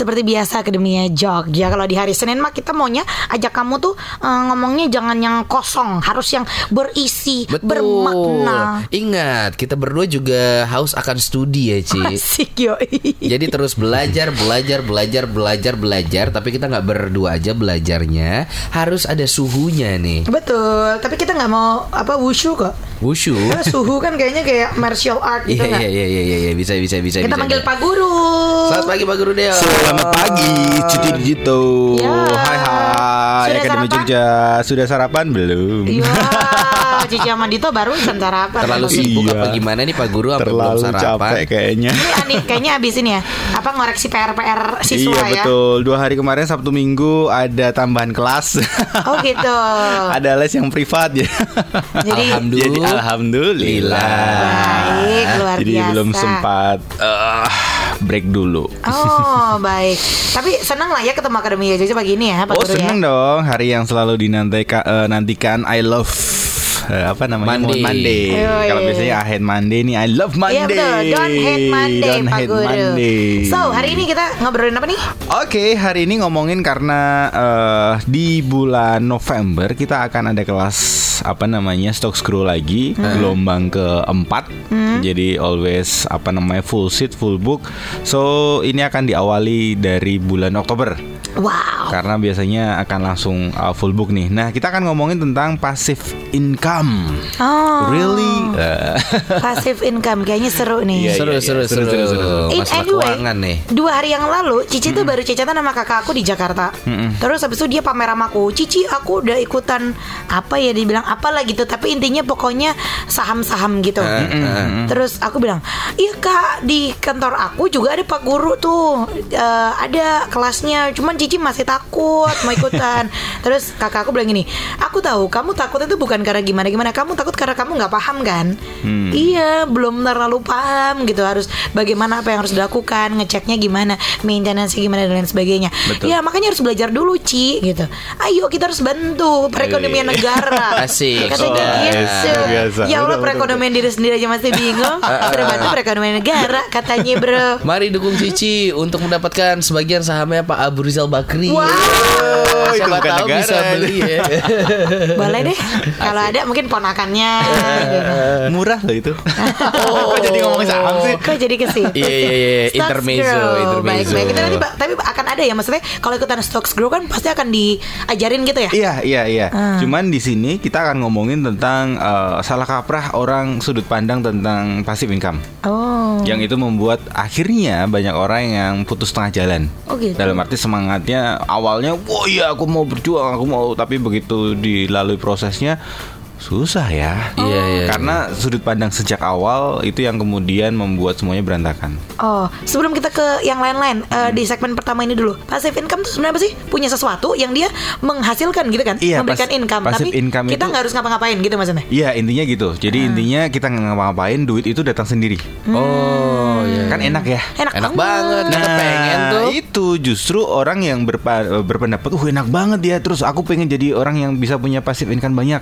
seperti biasa Akademia Jogja. Kalau di hari Senin mah kita maunya ajak kamu tuh eh, ngomongnya jangan yang kosong, harus yang berisi, bermakna. Ingat, kita berdua juga haus akan studi ya, Ci. Asik yoi. Jadi terus belajar, belajar, belajar, belajar, belajar. Tapi kita nggak berdua aja belajarnya. Harus ada suhunya nih. Betul, tapi kita nggak mau apa wushu kok. Wushu. Karena suhu kan kayaknya kayak martial art gitu Iya, iya, iya, iya, iya, iya. bisa, bisa, bisa. Kita bisa, bisa. Pak Guru. Selamat pagi Pak Guru Deo. Selamat pagi, Cuti Digito. Ya. Hai hai, Sudah Akademi sarapan? Jogja. Sudah sarapan belum? Iya, Cici sama Dito baru sarapan. Terlalu Ini sibuk Iya. apa gimana nih Pak Guru sampai belum Terlalu sarapan? capek kayaknya. Ani, kayaknya abis ini ya. Apa ngoreksi PR-PR siswa iya ya? betul. Dua hari kemarin Sabtu Minggu ada tambahan kelas. Oh gitu. ada les yang privat ya. Jadi Alhamdulillah. Jadi alhamdulillah. baik, luar Jadi biasa. belum sempat eh, break dulu. Oh baik. Tapi senang lah ya ketemu Akademi Jogja pagi ini ya Pak Oh Guru seneng ya. dong hari yang selalu dinantikan eh, nantikan I love eh, apa namanya Monday. Monday. Kalau biasanya I hate Monday nih I love Monday. Iya betul. Don't hate Monday Don't Pak hate Guru. Monday. So hari ini kita ngobrolin apa nih? Oke, hari ini ngomongin karena eh, di bulan November kita akan ada kelas apa namanya stock screw lagi gelombang keempat. Jadi always apa namanya full seat full book. So ini akan diawali dari bulan Oktober Wow. karena biasanya akan langsung uh, full book nih. Nah kita akan ngomongin tentang passive income. Oh. Really? Eh, Passive income kayaknya seru nih. Iya, Seru, iya, seru, seru, seru, seru, seru. In Masalah anyway, keuangan nih. dua hari yang lalu Cici tuh baru cecetan sama kakak aku di Jakarta. Terus habis itu dia pamer sama aku, Cici aku udah ikutan apa ya dibilang apa lah gitu, tapi intinya pokoknya saham-saham gitu. Terus aku bilang, iya kak di kantor aku juga ada pak guru tuh, Eh, ada kelasnya, cuman Cici masih takut mau ikutan. Terus kakak aku bilang gini, aku tahu kamu takut itu bukan karena gimana gimana, kamu takut karena kamu nggak paham kan? Iya, belum terlalu paham gitu harus bagaimana apa yang harus dilakukan, ngeceknya gimana, maintenance gimana dan lain sebagainya. Betul. Ya makanya harus belajar dulu Ci gitu. Ayo kita harus bantu perekonomian Iya. negara. Asik, Kata dia sudah. gitu. Luar biasa. Ya Allah perekonomian diri sendiri aja masih bingung. Terbantu perekonomian negara katanya bro. Mari dukung Cici untuk mendapatkan sebagian sahamnya Pak Abu Rizal Bakri. Wow. Oh, itu Siapa bukan tahu negara. bisa beli ya. Boleh deh. Kalau ada mungkin ponakannya. gitu. Murah loh itu. Oh, jadi ngomongin saham sih. Kok jadi ke situ? Iya, iya, iya. Stocks Intermezzo, grow. intermezzo. Baik, baik. Itu nanti tapi akan ada ya maksudnya kalau ikutan stocks grow kan pasti akan diajarin gitu ya? Iya, iya, iya. Ah. Cuman di sini kita akan ngomongin tentang eh, salah kaprah orang sudut pandang tentang passive income. Oh. Yang itu membuat akhirnya banyak orang yang putus tengah jalan. Oh, gitu. Dalam arti semangatnya awalnya, wah iya aku mau berjuang, aku mau, tapi begitu dilalui prosesnya susah ya. Iya, iya, Karena sudut pandang sejak awal itu yang kemudian membuat semuanya berantakan. Oh, sebelum kita ke yang lain-lain eh, di segmen pertama ini dulu. Passive income tuh sebenarnya apa sih? Punya sesuatu yang dia menghasilkan gitu kan? Iya, Memberikan pas- income, passive tapi income kita itu- nggak harus ngapa-ngapain gitu maksudnya. Iya intinya gitu. Jadi Ah. intinya kita nggak ngapa-ngapain, duit itu datang sendiri. Oh, iya. Kan enak ya. Enak, Enak banget. Kita pengen tuh. Nah, itu justru orang yang berpa- berpendapat, uh enak banget ya. Terus aku pengen jadi orang yang bisa punya passive income banyak.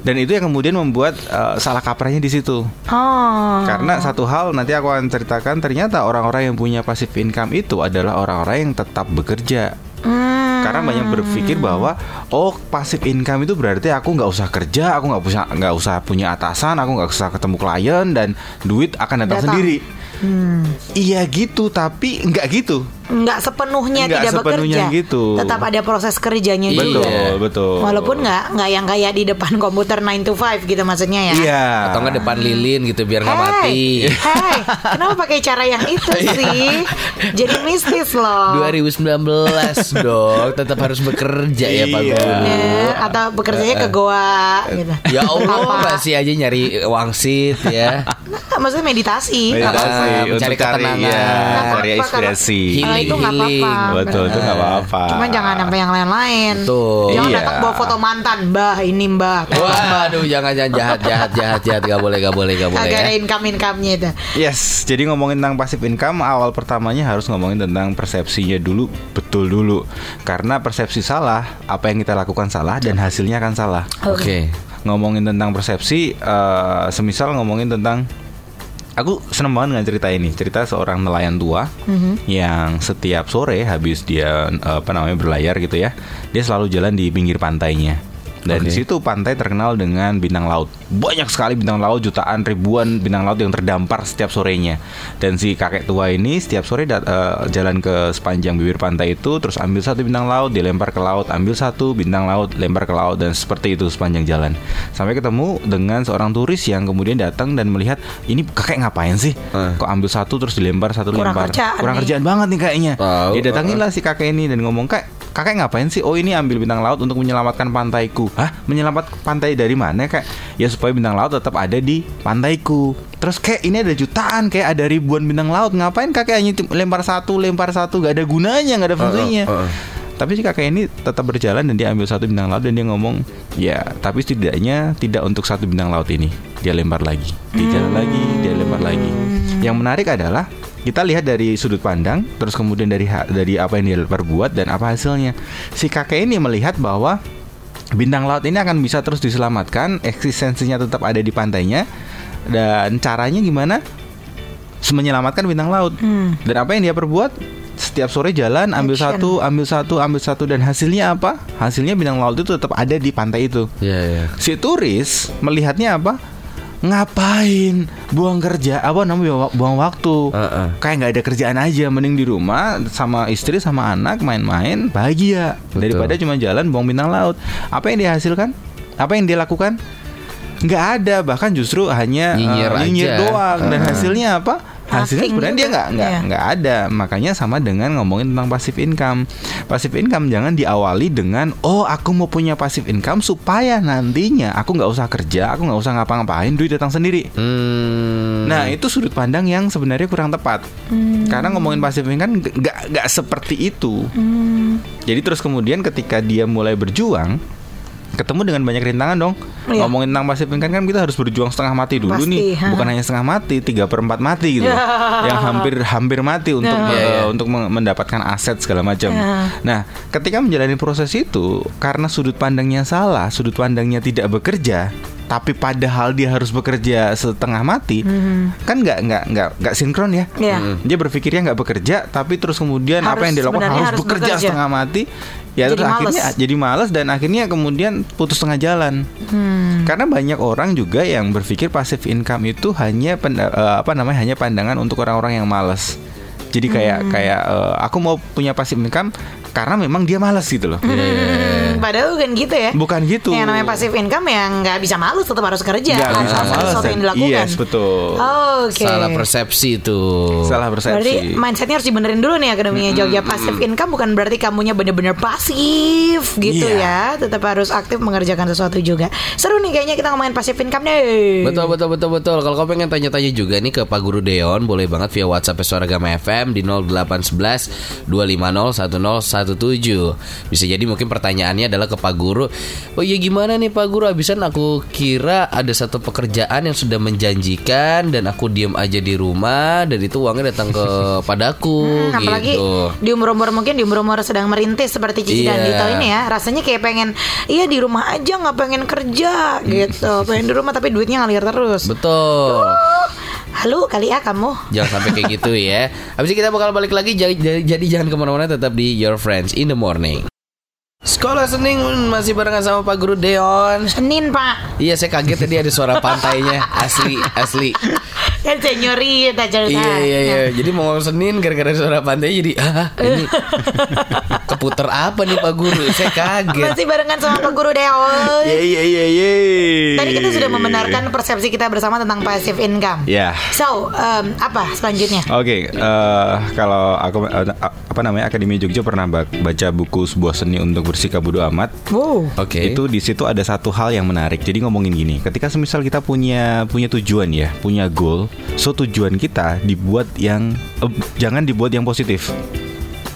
Dan itu yang kemudian membuat uh, salah kaprahnya di situ. Oh. Karena satu hal nanti aku akan ceritakan ternyata orang-orang yang punya passive income itu adalah orang-orang yang tetap bekerja. Hmm. Karena banyak berpikir bahwa oh passive income itu berarti aku nggak usah kerja, aku nggak usah nggak usah punya atasan, aku nggak usah ketemu klien dan duit akan datang, Datang. sendiri. Hmm. Iya gitu, tapi nggak gitu. Nggak sepenuhnya Nggak tidak sepenuhnya bekerja. gitu. Tetap ada proses kerjanya Iya. juga. Betul, betul. Walaupun nggak nggak yang kayak di depan komputer 9 to 5 gitu maksudnya ya. Iya. Atau nggak depan lilin gitu biar nggak mati. Hey, hey, kenapa pakai cara yang itu sih? Jadi mistis loh. 2019 dong, tetap harus bekerja ya Pak Iya. Guru. Ya, atau bekerjanya ke goa gitu. Ya Allah, Apa? masih aja nyari wangsit ya. Nah, maksudnya meditasi. Meditasi Nggak apa-apa. Mencari untuk cari ketenangan. ya, cari inspirasi. Itu nggak apa-apa. Betul, itu nggak apa-apa. Cuman jangan sampai yang lain-lain. Betul. Jangan Iya. datang bawa foto mantan, Mbah, ini Mbah. Waduh, jangan jangan jahat jahat jahat jahat gak boleh gak boleh gak boleh Agak ada ya. income-income-nya itu. Yes, jadi ngomongin tentang passive income awal pertamanya harus ngomongin tentang persepsinya dulu betul dulu. Karena persepsi salah, apa yang kita lakukan salah dan hasilnya akan salah. Oke. Ngomongin tentang persepsi, eh, semisal ngomongin tentang Aku seneng banget dengan cerita ini. Cerita seorang nelayan tua yang setiap sore habis dia eh, apa namanya berlayar gitu ya, dia selalu jalan di pinggir pantainya. Dan di situ pantai terkenal dengan bintang laut. Banyak sekali bintang laut, jutaan, ribuan bintang laut yang terdampar setiap sorenya. Dan si kakek tua ini setiap sore dat- eh, jalan ke sepanjang bibir pantai itu, terus ambil satu bintang laut, dilempar ke laut, ambil satu bintang laut, lempar ke laut, dan seperti itu sepanjang jalan. Sampai ketemu dengan seorang turis yang kemudian datang dan melihat ini kakek ngapain sih? Eh. Kok ambil satu terus dilempar satu Kurang lempar? kerjaan Kurang nih. kerjaan banget nih kayaknya. Tahu, Dia datangin lah si kakek ini dan ngomong kak kakek ngapain sih? Oh ini ambil bintang laut untuk menyelamatkan pantaiku. Hah? Menyelamatkan pantai dari mana kak? Ya supaya bintang laut tetap ada di pantaiku. Terus kayak ini ada jutaan kayak ada ribuan bintang laut. Ngapain kakek hanya lempar satu lempar satu? Gak ada gunanya gak ada fungsinya. uh, uh. tapi si kakek ini tetap berjalan dan dia ambil satu bintang laut dan dia ngomong ya tapi setidaknya tidak untuk satu bintang laut ini. Dia lempar lagi. Dia jalan lagi dia lempar lagi. Yang menarik adalah kita lihat dari sudut pandang terus kemudian dari dari apa yang dia perbuat dan apa hasilnya. Si kakek ini melihat bahwa bintang laut ini akan bisa terus diselamatkan eksistensinya tetap ada di pantainya dan caranya gimana? Menyelamatkan bintang laut. Hmm. dan apa yang dia perbuat? Setiap sore jalan ambil Action. satu ambil satu ambil satu dan hasilnya apa? Hasilnya bintang laut itu tetap ada di pantai itu. Iya, iya. si turis melihatnya apa ngapain buang kerja apa namanya buang, waktu Heeh. kayak nggak ada kerjaan aja mending di rumah sama istri sama anak main-main bahagia Betul. daripada cuma jalan buang bintang laut apa yang dia hasilkan apa yang dia lakukan nggak ada bahkan justru hanya Nyinyir nyinyir aja. doang dan Heeh. hasilnya apa hasilnya sebenarnya dia nggak nggak Iya. nggak ada. Makanya sama dengan ngomongin tentang passive income. Passive income jangan diawali dengan oh aku mau punya passive income supaya nantinya aku nggak usah kerja aku nggak usah ngapa-ngapain duit datang sendiri. Hmm. Nah itu sudut pandang yang sebenarnya kurang tepat. Karena ngomongin passive income kan nggak nggak seperti itu. Jadi terus kemudian ketika dia mulai berjuang Ketemu dengan banyak rintangan dong Iya. Ngomongin tentang passive income kan kita harus berjuang setengah mati dulu Pasti, nih ha. Bukan hanya setengah mati, tiga per empat mati gitu Ya. Yang hampir hampir mati untuk Ya. eh, Iya, iya. untuk mendapatkan aset segala macam Ya. Nah ketika menjalani proses itu Karena sudut pandangnya salah Sudut pandangnya tidak bekerja tapi padahal dia harus bekerja setengah mati kan nggak nggak nggak nggak sinkron ya Iya. dia berpikirnya nggak bekerja tapi terus kemudian Harus- apa yang dilakukan harus, harus bekerja, bekerja. setengah mati ya Jadi terus males. akhirnya jadi malas dan akhirnya kemudian putus tengah jalan Hmm. karena banyak orang juga yang berpikir passive income itu hanya penda- eh, apa namanya hanya pandangan untuk orang-orang yang malas jadi kayak Hmm. kayak eh, aku mau punya passive income karena memang dia malas gitu loh Hmm, padahal bukan gitu ya. bukan gitu Yang namanya passive income yang nggak bisa malu tetap harus kerja. nggak harus bisa malas sesuatu yang dilakukan. yes betul Oke. Salah persepsi tuh. salah persepsi Berarti mindsetnya harus dibenerin dulu nih akademinya Jogja Passive income bukan berarti kamunya bener-bener pasif gitu Iya. ya Tetap harus aktif mengerjakan sesuatu juga Seru nih kayaknya kita ngomongin passive income deh Betul betul betul betul. Kalau kau pengen tanya-tanya juga nih ke Pak Guru Deon, boleh banget via WhatsApp Suara Gama FM di 0811 250 1017. Bisa jadi mungkin pertanyaannya adalah ke Pak Guru. Oh iya gimana nih Pak Guru? Abisan aku kira ada satu pekerjaan yang sudah menjanjikan dan aku diem aja di rumah dan itu uangnya datang ke padaku Hmm, apalagi gitu. di umur-umur mungkin di umur-umur sedang merintis seperti Cici dan Iya. Dito ini ya rasanya kayak pengen iya di rumah aja nggak pengen kerja gitu pengen di rumah tapi duitnya ngalir terus Betul. Halo kali ya kamu Jangan sampai kayak gitu ya. Habis itu kita bakal balik lagi jadi, jadi, jadi jangan ke mana-mana tetap di Your Friends in the Morning. Sekolah Senin masih barengan sama Pak Guru Deon. Senin pak Iya saya kaget tadi ada suara pantainya asli asli. kan senyorita cerita Iya iya iya. Jadi mau ngomong Senin gara-gara suara pantai jadi ah ini keputer apa nih Pak Guru? Saya kaget. masih barengan sama Pak Guru Deon Ye ye ye ye. Tadi kita sudah membenarkan persepsi kita bersama tentang passive income. Ya. So, um, apa selanjutnya? Oke, eh, kalau aku eh, apa namanya Akademi Jogja pernah ba- baca buku sebuah seni untuk bersikap bodo amat. Wow. Oke. Itu di situ ada satu hal yang menarik. Jadi ngomongin gini, ketika semisal kita punya punya tujuan ya, punya goal, so tujuan kita dibuat yang eh, jangan dibuat yang positif.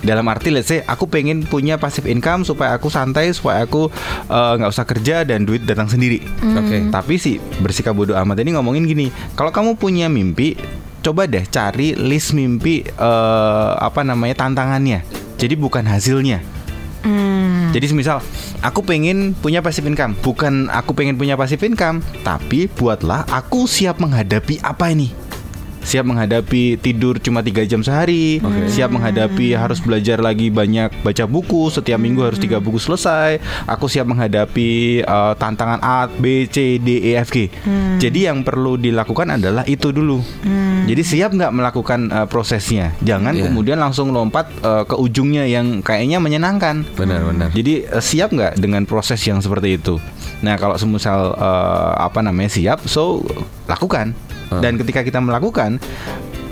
Dalam arti let's say aku pengen punya passive income supaya aku santai, supaya aku eh, nggak usah kerja dan duit datang sendiri. Oke. Tapi sih bersikap bodoh amat ini ngomongin gini, kalau kamu punya mimpi, coba deh cari list mimpi eh, apa namanya tantangannya. Jadi bukan hasilnya. Hmm. Jadi semisal aku pengen punya passive income, bukan aku pengen punya passive income, tapi buatlah aku siap menghadapi apa ini. Siap menghadapi tidur cuma tiga jam sehari, siap menghadapi harus belajar lagi banyak baca buku setiap minggu harus tiga buku selesai. Aku siap menghadapi uh, tantangan A, B, C, D, E, F, G. Jadi yang perlu dilakukan adalah itu dulu. Jadi siap nggak melakukan uh, prosesnya? Jangan Iya. kemudian langsung lompat uh, ke ujungnya yang kayaknya menyenangkan. Benar-benar. Jadi eh, siap nggak dengan proses yang seperti itu? Nah kalau semisal eh, apa namanya siap, so lakukan. Dan ketika kita melakukan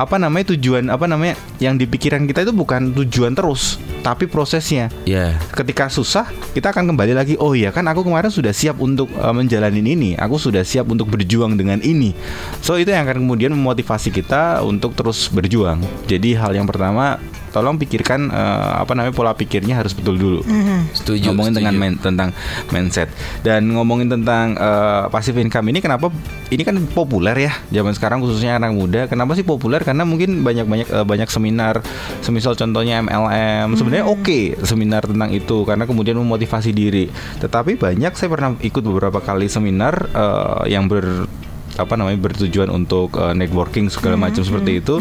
apa namanya tujuan apa namanya yang di pikiran kita itu bukan tujuan terus, tapi prosesnya. Ya. Ketika susah, kita akan kembali lagi. Oh iya kan, aku kemarin sudah siap untuk eh, menjalani ini. Aku sudah siap untuk berjuang dengan ini. So itu yang akan kemudian memotivasi kita untuk terus berjuang. Jadi hal yang pertama, tolong pikirkan eh, apa namanya pola pikirnya harus betul dulu Setuju. ngomongin setuju. dengan main- tentang mindset dan ngomongin tentang eh, passive income ini kenapa ini kan populer ya zaman sekarang khususnya anak muda kenapa sih populer karena mungkin banyak banyak eh, banyak seminar semisal contohnya MLM sebenarnya oke seminar tentang itu karena kemudian memotivasi diri. Tetapi banyak saya pernah ikut beberapa kali seminar eh, yang ber apa namanya bertujuan untuk eh, networking segala macam seperti itu.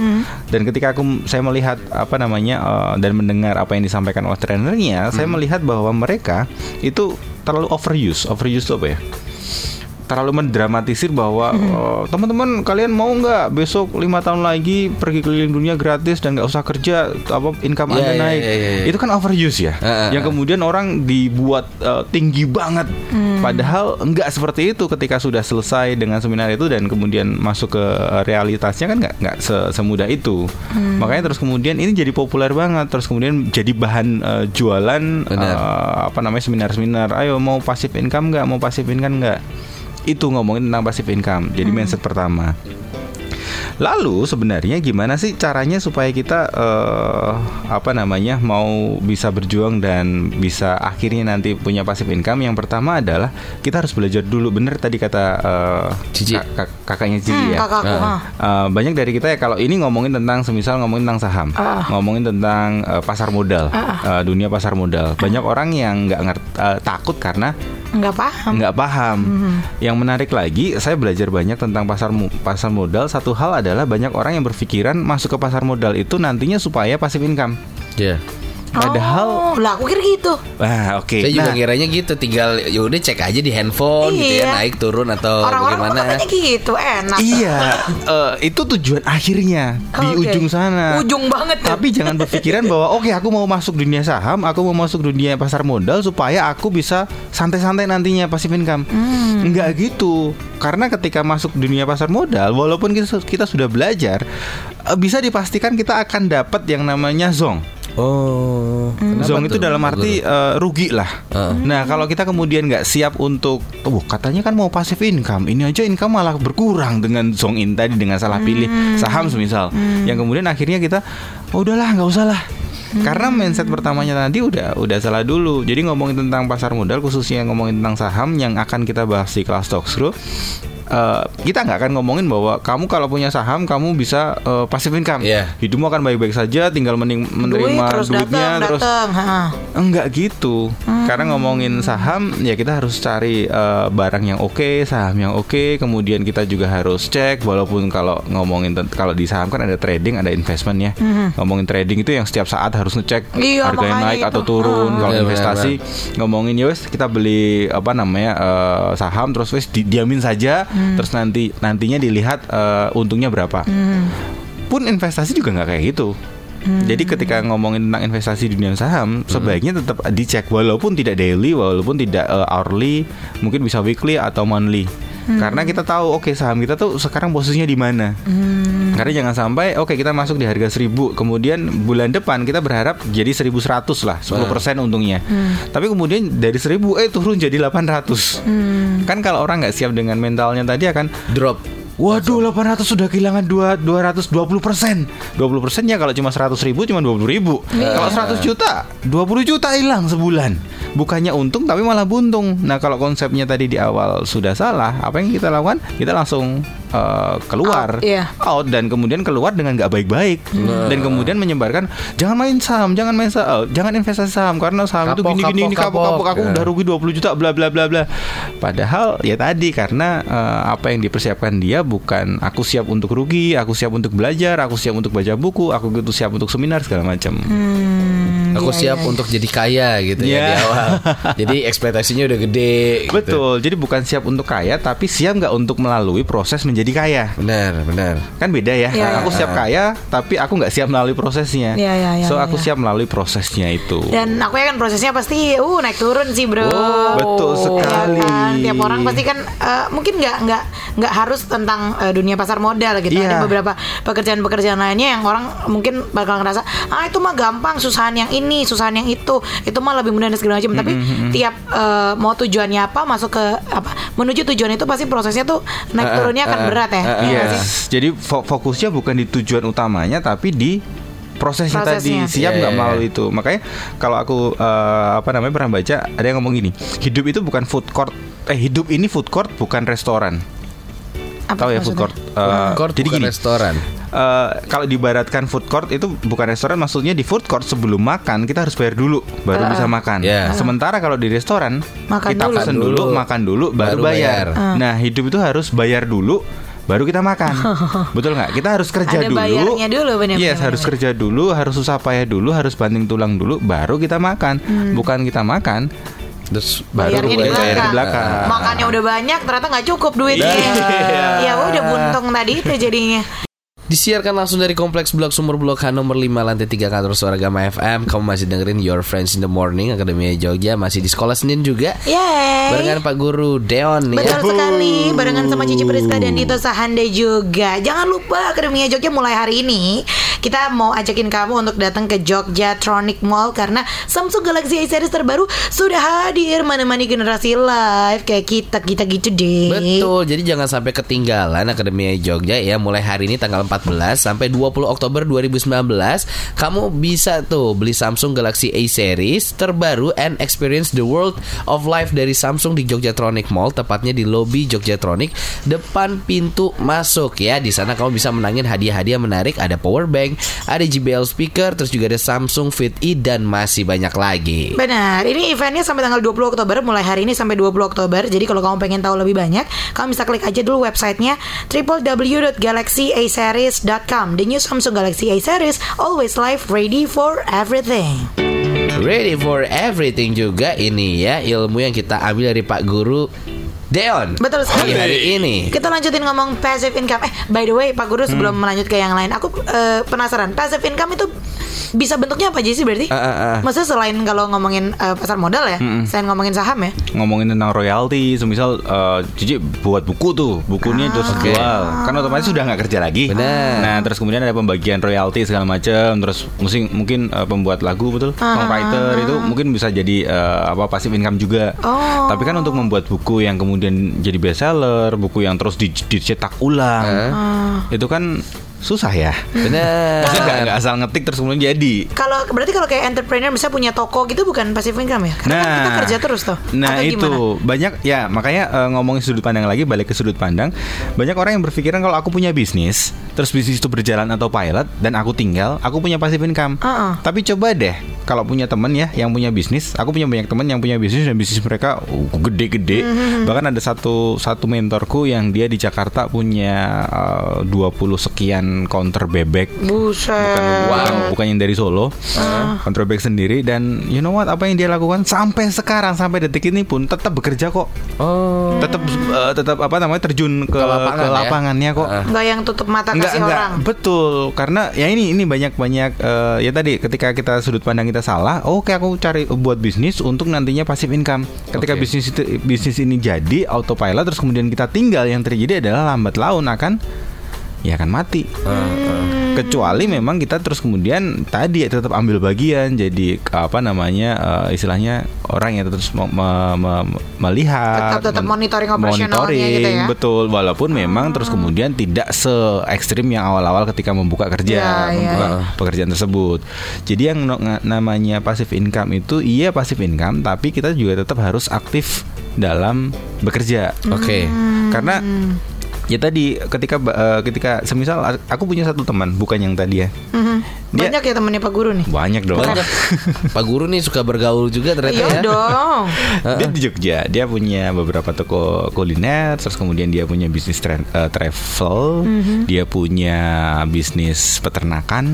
dan ketika aku saya melihat apa namanya eh, dan mendengar apa yang disampaikan oleh trainernya saya melihat bahwa mereka itu terlalu overuse. Overuse itu apa ya terlalu mendramatisir bahwa eh, teman-teman kalian mau nggak besok lima tahun lagi pergi keliling dunia gratis dan nggak usah kerja apa income Iya, anda iya, naik? iya, iya, iya. itu kan overuse ya. Heeh, yang kemudian orang dibuat eh, tinggi banget. Padahal nggak seperti itu ketika sudah selesai dengan seminar itu dan kemudian masuk ke eh, realitasnya kan nggak nggak se- semudah itu. Makanya terus kemudian ini jadi populer banget terus kemudian jadi bahan eh, jualan Benar. eh, apa namanya seminar-seminar. Ayo mau passive income nggak? Mau passive income nggak itu ngomongin tentang passive income jadi mindset pertama Lalu sebenarnya gimana sih caranya supaya kita eh, apa namanya mau bisa berjuang dan bisa akhirnya nanti punya passive income? Yang pertama adalah kita harus belajar dulu. Bener tadi kata eh, Cici. kak- kak- kakaknya Cici Hmm, ya. kakakku. Ah. Eh, banyak dari kita ya kalau ini ngomongin tentang semisal ngomongin tentang saham, Ah. ngomongin tentang eh, pasar modal, eh, dunia pasar modal. Banyak orang yang nggak ngerti eh, takut karena Nggak paham. nggak paham. Yang menarik lagi, saya belajar banyak tentang pasar pasar modal. Satu hal adalah banyak orang yang berpikiran masuk ke pasar modal itu nantinya supaya passive income. Ya. Padahal, Oh, lah aku kira gitu. ah oke. Saya juga Nah, ngiranya gitu, tinggal ya udah cek aja di handphone gitu ya, Iya. naik turun atau Orang-orang kok bagaimana. katanya gitu, enak. iya, eh, itu tujuan akhirnya di Oke. ujung sana. Ujung banget tuh. Tapi jangan berpikiran bahwa oke aku mau masuk dunia saham, aku mau masuk dunia pasar modal supaya aku bisa santai-santai nantinya passive income. Enggak gitu. Karena ketika masuk dunia pasar modal, walaupun kita, kita sudah belajar, eh, bisa dipastikan kita akan dapat yang namanya zong. Oh. kenapa Zong itu dalam arti eh, rugi lah. Heeh. Nah kalau kita kemudian nggak siap untuk, oh katanya kan mau passive income, ini aja income malah berkurang dengan zong in tadi dengan salah pilih saham semisal, yang kemudian akhirnya kita, oh, udahlah nggak usah lah. Karena mindset pertamanya tadi udah udah salah dulu. Jadi ngomongin tentang pasar modal khususnya ngomongin tentang saham yang akan kita bahas di kelas Talks Group eh, kita nggak akan ngomongin bahwa kamu kalau punya saham kamu bisa eh, passive income. Iya. Hidupmu akan baik-baik saja, tinggal mening- menerima Duit terus duitnya datang, terus datang. ha. Enggak gitu. Karena ngomongin saham ya kita harus cari eh, barang yang oke, saham yang oke, kemudian kita juga harus cek walaupun kalau ngomongin kalau di saham kan ada trading, ada investment ya. Ngomongin trading itu yang setiap saat harus ngecek Iya, harganya makanya naik itu. atau turun. Ah. Kalau Iya, investasi ngomongin ya wes kita beli apa namanya eh, saham terus wes didiamin saja terus nanti nantinya dilihat eh, untungnya berapa. Pun investasi juga nggak kayak gitu. Jadi ketika ngomongin tentang investasi di dunia saham, sebaiknya tetap dicek walaupun tidak daily, walaupun tidak eh, hourly, mungkin bisa weekly atau monthly. Karena kita tahu oke saham kita tuh sekarang posisinya di mana. Karena jangan sampai oke kita masuk di harga 1000, kemudian bulan depan kita berharap jadi 1100 lah, 10% untungnya. Tapi kemudian dari 1000 eh turun jadi 800. Kan kalau orang nggak siap dengan mentalnya tadi akan drop. Waduh 800 sudah kehilangan dua 220 persen. 20 persennya kalau cuma 100 ribu cuma 20 ribu. Kalau 100 juta 20 juta hilang sebulan. Bukannya untung tapi malah buntung. Nah kalau konsepnya tadi di awal sudah salah Apa yang kita lakukan? Kita langsung eh, keluar Out, iya. out dan kemudian keluar dengan nggak baik-baik dan kemudian menyebarkan jangan main saham, jangan main saham, jangan investasi saham karena saham itu Kapok, gini-gini ini kapok, kapok-kapok aku kapok. udah rugi 20 juta bla bla bla bla. Padahal ya tadi karena eh, apa yang dipersiapkan dia bukan aku siap untuk rugi, aku siap untuk belajar, aku siap untuk baca buku, aku gitu siap untuk seminar segala macam. Hmm, Aku iya, siap iya, untuk jadi kaya gitu ya Iya. di awal. jadi ekspektasinya udah gede. gitu. Betul. Jadi bukan siap untuk kaya tapi siap nggak untuk melalui proses menjadi kaya. Benar, benar. Kan beda ya. Iya, aku iya. siap kaya tapi aku nggak siap melalui prosesnya. Iya, iya, iya, so iya, aku iya. siap melalui prosesnya itu. Dan aku ya kan prosesnya pasti uh naik turun sih bro. Oh, betul Ya sekali. kan? Tiap orang pasti kan eh, mungkin nggak nggak nggak harus tentang eh, dunia pasar modal gitu. Iya. Ada beberapa pekerjaan-pekerjaan lainnya yang orang mungkin bakal ngerasa ah itu mah gampang, susahan yang ini, susahan yang itu, itu mah lebih mudah dan segala macam. Tapi tiap eh, mau tujuannya apa, masuk ke apa menuju tujuan itu pasti prosesnya tuh naik turunnya akan berat ya. eh, Iya sih? Jadi fo- fokusnya bukan di tujuan utamanya tapi di prosesnya, Prosesnya. tadi siap Iya, nggak iya, melalui itu. Makanya kalau aku eh, apa namanya pernah baca ada yang ngomong gini, hidup itu bukan food court. Eh hidup ini food court bukan restoran. Apa Tahu ya food court? Eh, Court jadi bukan gini. restoran. eh, kalau dibaratkan food court itu bukan restoran maksudnya di food court sebelum makan kita harus bayar dulu baru bisa makan. Ya. Sementara kalau di restoran Makan kita dulu. pesen dulu, Dulu, makan dulu baru, baru bayar. bayar. Nah, hidup itu harus bayar dulu baru kita makan. Betul nggak? Kita harus kerja Ada dulu. bayarnya dulu, benar, Yes, harus kerja dulu, harus susah payah dulu, harus banting tulang dulu baru kita makan. Hmm. Bukan kita makan Terus baru Bayarnya di bayar belakang. di belakang. Makannya udah banyak, ternyata nggak cukup duitnya. Iya. ya udah buntung tadi itu jadinya. Disiarkan langsung dari Kompleks Blok Sumur Blok H nomor 5 lantai 3 kantor Suara Gama FM. Kamu masih dengerin Your Friends in the Morning Akademi Jogja masih di sekolah Senin juga. Yeay. Barengan Pak Guru Deon nih ya. Betul sekali Barengan sama Cici Priska dan Dito Sahande juga Jangan lupa Akademia Jogja mulai hari ini Kita mau ajakin kamu untuk datang ke Jogja Tronic Mall Karena Samsung Galaxy A series terbaru Sudah hadir Menemani generasi live Kayak kita-kita gitu deh Betul, jadi jangan sampai ketinggalan Akademi Jogja ya mulai hari ini tanggal 14 sampai 20 Oktober 2019 kamu bisa tuh beli Samsung Galaxy A series terbaru and experience the world of life dari Samsung di Jogjatronic Mall tepatnya di lobi Jogjatronic depan pintu masuk ya. Di sana kamu bisa menangin hadiah-hadiah menarik ada power bank, ada JBL speaker, terus juga ada Samsung Fit E dan masih banyak lagi. Benar, ini eventnya sampai tanggal 20 Oktober Mulai hari ini sampai 20 Oktober Jadi kalau kamu pengen tahu lebih banyak Kamu bisa klik aja dulu websitenya www.galaxyaseries.com The new Samsung Galaxy A series Always live, ready for everything. Ready for everything juga ini ya ilmu yang kita ambil dari Pak Guru Deon. Betul sekali. Hari ini. Kita lanjutin ngomong passive income. Eh, by the way, Pak Guru sebelum melanjut ke yang lain, aku eh, penasaran. Passive income itu bisa bentuknya apa aja sih berarti? Ah, ah, ah. Maksudnya selain kalau ngomongin eh, pasar modal ya, selain ngomongin saham ya. ngomongin tentang royalti, semisal eh, Cici buat buku tuh, bukunya terus Oke. jual, kan otomatis sudah nggak kerja lagi. Benar. Nah, terus kemudian ada pembagian royalti segala macam, terus mungkin mungkin eh, pembuat lagu betul, songwriter itu mungkin bisa jadi eh, apa passive income juga. Oh. Tapi kan untuk membuat buku yang kemudian jadi bestseller, buku yang terus di- dicetak ulang, itu kan susah ya. Benar. Maksudnya nggak nggak asal ngetik terus kemudian jadi. Kalau berarti kalau kayak entrepreneur bisa punya toko gitu bukan passive income ya? Karena kan kita kerja terus tuh. Nah Atau itu gimana? banyak ya makanya eh, ngomongin sudut pandang lagi balik ke sudut pandang banyak orang yang berpikiran kalau aku punya bisnis terus bisnis itu berjalan atau pilot dan aku tinggal aku punya passive income. Uh-uh. Tapi coba deh kalau punya temen ya yang punya bisnis aku punya banyak temen yang punya bisnis dan bisnis mereka uh, gede-gede Mm-hmm. bahkan ada satu satu mentorku yang dia di Jakarta punya eh, 20 sekian counter bebek Buset. bukan, bukan, bukan yang dari Solo Ah. Control bag sendiri dan you know what apa yang dia lakukan sampai sekarang sampai detik ini pun tetap bekerja kok Oh. tetap eh, tetap apa namanya terjun ke, Ke lapangan ke ya? lapangannya kok Ah. Enggak yang tutup mata Enggak, kasih enggak, orang. betul karena ya ini ini banyak banyak eh, ya tadi ketika kita sudut pandang kita salah oh, oke aku cari buat bisnis untuk nantinya passive income ketika Oke. bisnis itu bisnis ini jadi autopilot terus kemudian kita tinggal yang terjadi adalah lambat laun akan ya akan mati kecuali memang kita terus kemudian tadi ya tetap ambil bagian jadi apa namanya eh, istilahnya orang yang terus me- me- me- melihat Tetap- tetap men- monitoring operasionalnya monitoring, gitu ya? betul walaupun memang terus kemudian tidak se ekstrim yang awal-awal ketika membuka kerja Ya, ya, membuka ya. pekerjaan tersebut jadi yang no- namanya passive income itu iya passive income tapi kita juga tetap harus aktif dalam bekerja Oke. Hmm. karena Ya tadi ketika eh, ketika semisal aku punya satu teman bukan yang tadi ya. Mhm. Dia- Banyak ya temennya Pak Guru nih. Banyak dong. Banyak. Pak Guru nih suka bergaul juga ternyata Iya ya. dong. Dia di Jogja, dia punya beberapa toko kuliner, terus kemudian dia punya bisnis tra- eh, travel, dia punya bisnis peternakan.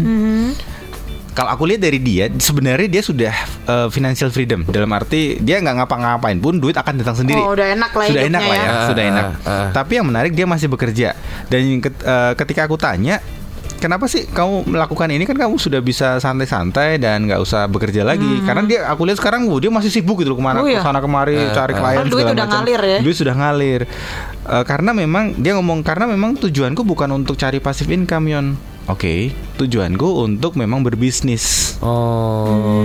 Kalau aku lihat dari dia, sebenarnya dia sudah eh, financial freedom dalam arti dia nggak ngapa-ngapain pun duit akan datang sendiri. Oh, udah enak lah Sudah enak lah ya, ya. sudah Ah, enak. ah, ah. Tapi yang menarik dia masih bekerja. Dan eh, ketika aku tanya, kenapa sih kamu melakukan ini kan kamu sudah bisa santai-santai dan nggak usah bekerja lagi? Karena dia aku lihat sekarang dia masih sibuk gitu loh ke mana Hmm. Oh, iya. ke sana kemari cari klien Oh, duit segala udah macam. ngalir ya? Duit sudah ngalir. Eh, karena memang dia ngomong karena memang tujuanku bukan untuk cari passive income yon. Oke, tujuanku untuk memang berbisnis. Oh.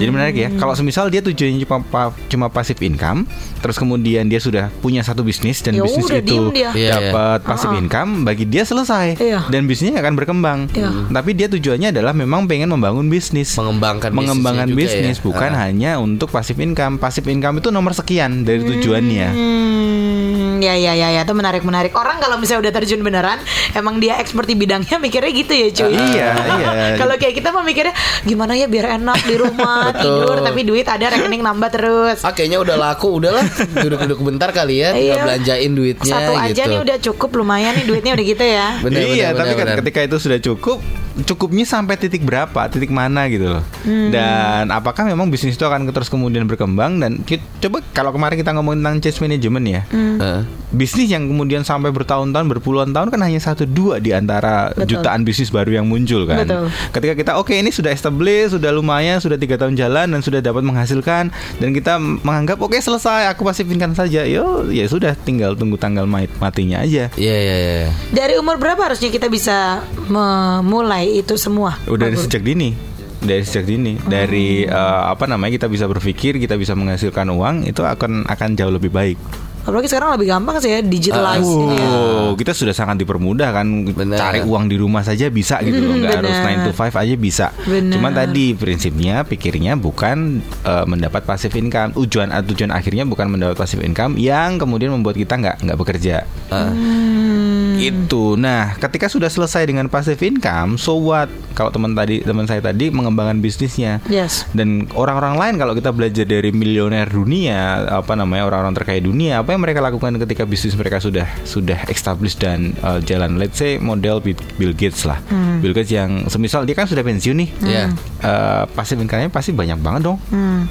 Jadi menarik ya. Kalau semisal dia tujuannya cuma cuma passive income, terus kemudian dia sudah punya satu bisnis dan Ya bisnis udah, itu dia. Iya, dapat passive income, bagi dia selesai Iya. dan bisnisnya akan berkembang. Iya. Tapi dia tujuannya adalah memang pengen membangun bisnis. Mengembangkan mengembangkan bisnis ya. bukan Ah. hanya untuk passive income. Passive income itu nomor sekian dari tujuannya. Hmm, ya ya ya ya itu menarik menarik. Orang kalau misalnya udah terjun beneran, emang dia expert di bidangnya mikirnya gitu ya cuy. Iya, iya. kalau kayak kita mah mikirnya gimana ya biar enak di rumah tidur tapi duit ada rekening nambah terus. Ah kayaknya udah laku udahlah duduk-duduk bentar kali ya tinggal Iya. belanjain duitnya Satu aja gitu. nih udah cukup lumayan nih duitnya udah gitu ya. Bener, iya, bener, tapi bener, kan bener. ketika itu sudah cukup, cukupnya sampai titik berapa, titik mana gitu loh. Hmm. Dan apakah memang bisnis itu akan terus kemudian berkembang dan coba kalau kemarin kita ngomongin tentang change management ya. Hmm. Heeh. Bisnis yang kemudian sampai bertahun-tahun, berpuluhan tahun kan hanya satu dua di antara Betul. jutaan bisnis baru yang muncul kan. Betul. Ketika kita oke ini sudah established, sudah lumayan, sudah tiga tahun jalan dan sudah dapat menghasilkan dan kita menganggap oke selesai, aku pasifkan saja. Yo, ya sudah, tinggal tunggu tanggal mati- matinya aja. Iya iya iya. Dari umur berapa harusnya kita bisa memulai itu semua? Udah dari sejak dini. Dari sejak dini, dari eh, apa namanya kita bisa berpikir, kita bisa menghasilkan uang, itu akan akan jauh lebih baik. Apalagi sekarang lebih gampang sih ya digitalize ini ya. Oh, kita sudah sangat dipermudah kan Bener. cari uang di rumah saja bisa gitu loh, nggak harus Bener. 9 to 5 aja bisa. Bener. Cuman tadi prinsipnya pikirnya bukan eh, mendapat passive income. Tujuan eh, tujuan akhirnya bukan mendapat passive income yang kemudian membuat kita nggak nggak bekerja. Hmm. Itu. Nah, ketika sudah selesai dengan passive income, so what? Kalau teman tadi teman saya tadi mengembangkan bisnisnya. Yes. Dan orang-orang lain kalau kita belajar dari miliuner dunia, apa namanya orang-orang terkaya dunia, apa yang mereka lakukan ketika bisnis mereka sudah sudah established dan uh, jalan, let's say model Bill Gates lah, Bill Gates yang semisal dia kan sudah pensiun nih, Iya. uh, passive income-nya pasti banyak banget dong.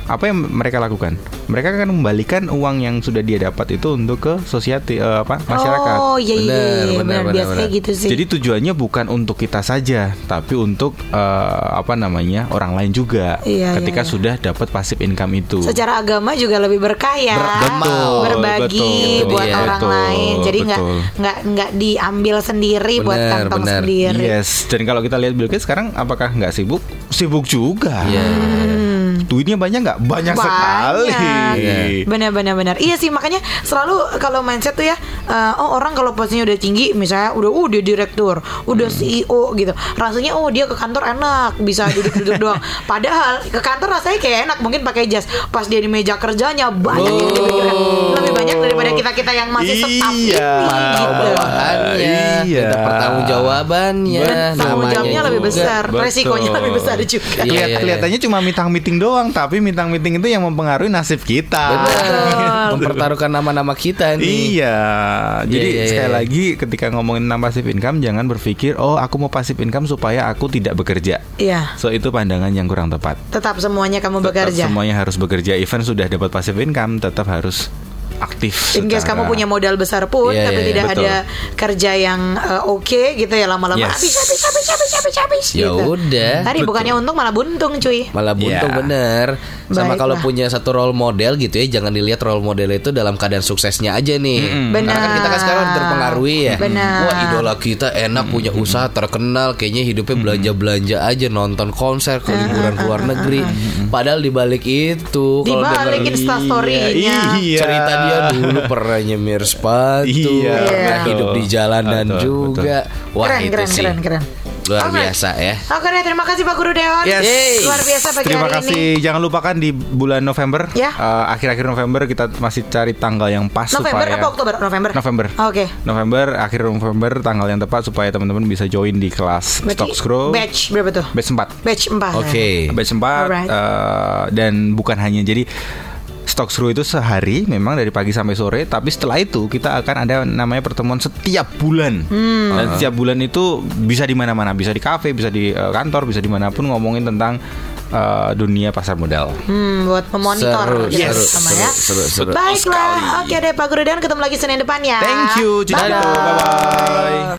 Apa yang mereka lakukan? Mereka akan membalikan uang yang sudah dia dapat itu untuk ke society, uh, apa masyarakat. Oh iya iya Benar, iya, benar, benar benar, biasanya benar. gitu sih. Jadi tujuannya bukan untuk kita saja, tapi untuk uh, apa namanya orang lain juga. Iya, ketika iya, iya. sudah dapat passive income itu. Secara agama juga lebih berkah ya. Betul, Berbagi betul, buat iya. orang betul, lain. Jadi nggak nggak nggak diambil sendiri buat Benar, kantong benar. sendiri. Yes, dan kalau kita lihat Bill Gates sekarang apakah nggak sibuk? Sibuk juga. Duitnya banyak nggak? Banyak, sekali. Iya. Benar benar benar. Iya sih makanya selalu kalau mindset tuh ya eh, oh orang kalau posisinya udah tinggi misalnya udah uh dia direktur, udah Hmm. CEO gitu. Rasanya oh dia ke kantor enak, bisa duduk-duduk doang. Padahal ke kantor rasanya kayak enak mungkin pakai jas. Pas dia di meja kerjanya banyak yang dipikirin. Lebih banyak daripada kita-kita yang masih ini Iya. Gitu. Iya. kita pertanggung jawabannya, Dan tanggung namanya jawabnya lebih besar, Betul. resikonya lebih besar juga. Iya, iya, iya. Kelihatannya cuma mitang meeting doang, tapi mitang meeting itu yang mempengaruhi nasib kita. Benar. Mempertaruhkan nama-nama kita nih. Iya, jadi iya, iya, sekali iya. lagi ketika ngomongin tentang passive income jangan berpikir oh aku mau passive income supaya aku tidak bekerja. Iya, So itu pandangan yang kurang tepat. tetap semuanya kamu Tetap bekerja. semuanya harus bekerja. Even sudah dapat passive income tetap harus aktif. In case secara- kamu punya modal besar pun Iya, tapi iya, tidak betul. ada kerja yang eh, oke gitu ya lama-lama Yes. habis habis habis habis habis habis Ya gitu. udah. Tadi Betul. bukannya untung malah buntung cuy. Malah buntung Iya. bener Sama Baiklah. kalau punya satu role model gitu ya Jangan dilihat role model itu dalam keadaan suksesnya aja nih Benar. Karena kan kita kan sekarang terpengaruhi ya Benar. Wah idola kita enak punya usaha terkenal Kayaknya hidupnya belanja-belanja aja Nonton konser ke liburan ke luar negeri Padahal dibalik itu Di kalau balik denger instastory-nya. Iya. cerita dia dulu pernah nyemir sepatu Iya, Pernah betul. hidup di jalanan Betul, juga Wah keren itu keren sih keren keren. Luar Alright. biasa ya. Oke deh, terima kasih Pak Guru Deon. Yes. Luar biasa pagi Terima hari kasih. ini. Jangan lupakan di bulan November, Ya. eh, akhir-akhir November kita masih cari tanggal yang pas November supaya apa Oktober? November. November. Oke. November, akhir November tanggal yang tepat supaya teman-teman bisa join di kelas Berarti Stock Scroll batch berapa tuh? batch 4. Batch 4. Oke. Batch 4 Alright. eh, dan bukan hanya jadi Stock Screw itu sehari memang dari pagi sampai sore tapi setelah itu kita akan ada namanya pertemuan setiap bulan Hmm. dan setiap bulan itu bisa di mana-mana bisa di kafe bisa di eh, kantor bisa di mana pun ngomongin tentang eh, dunia pasar modal Hmm, buat memonitor Seru, gitu seru, sama seru, ya. seru, seru. Baiklah. Oke deh Pak Guru Deon ketemu lagi Senin depan ya. thank you Cici bye bye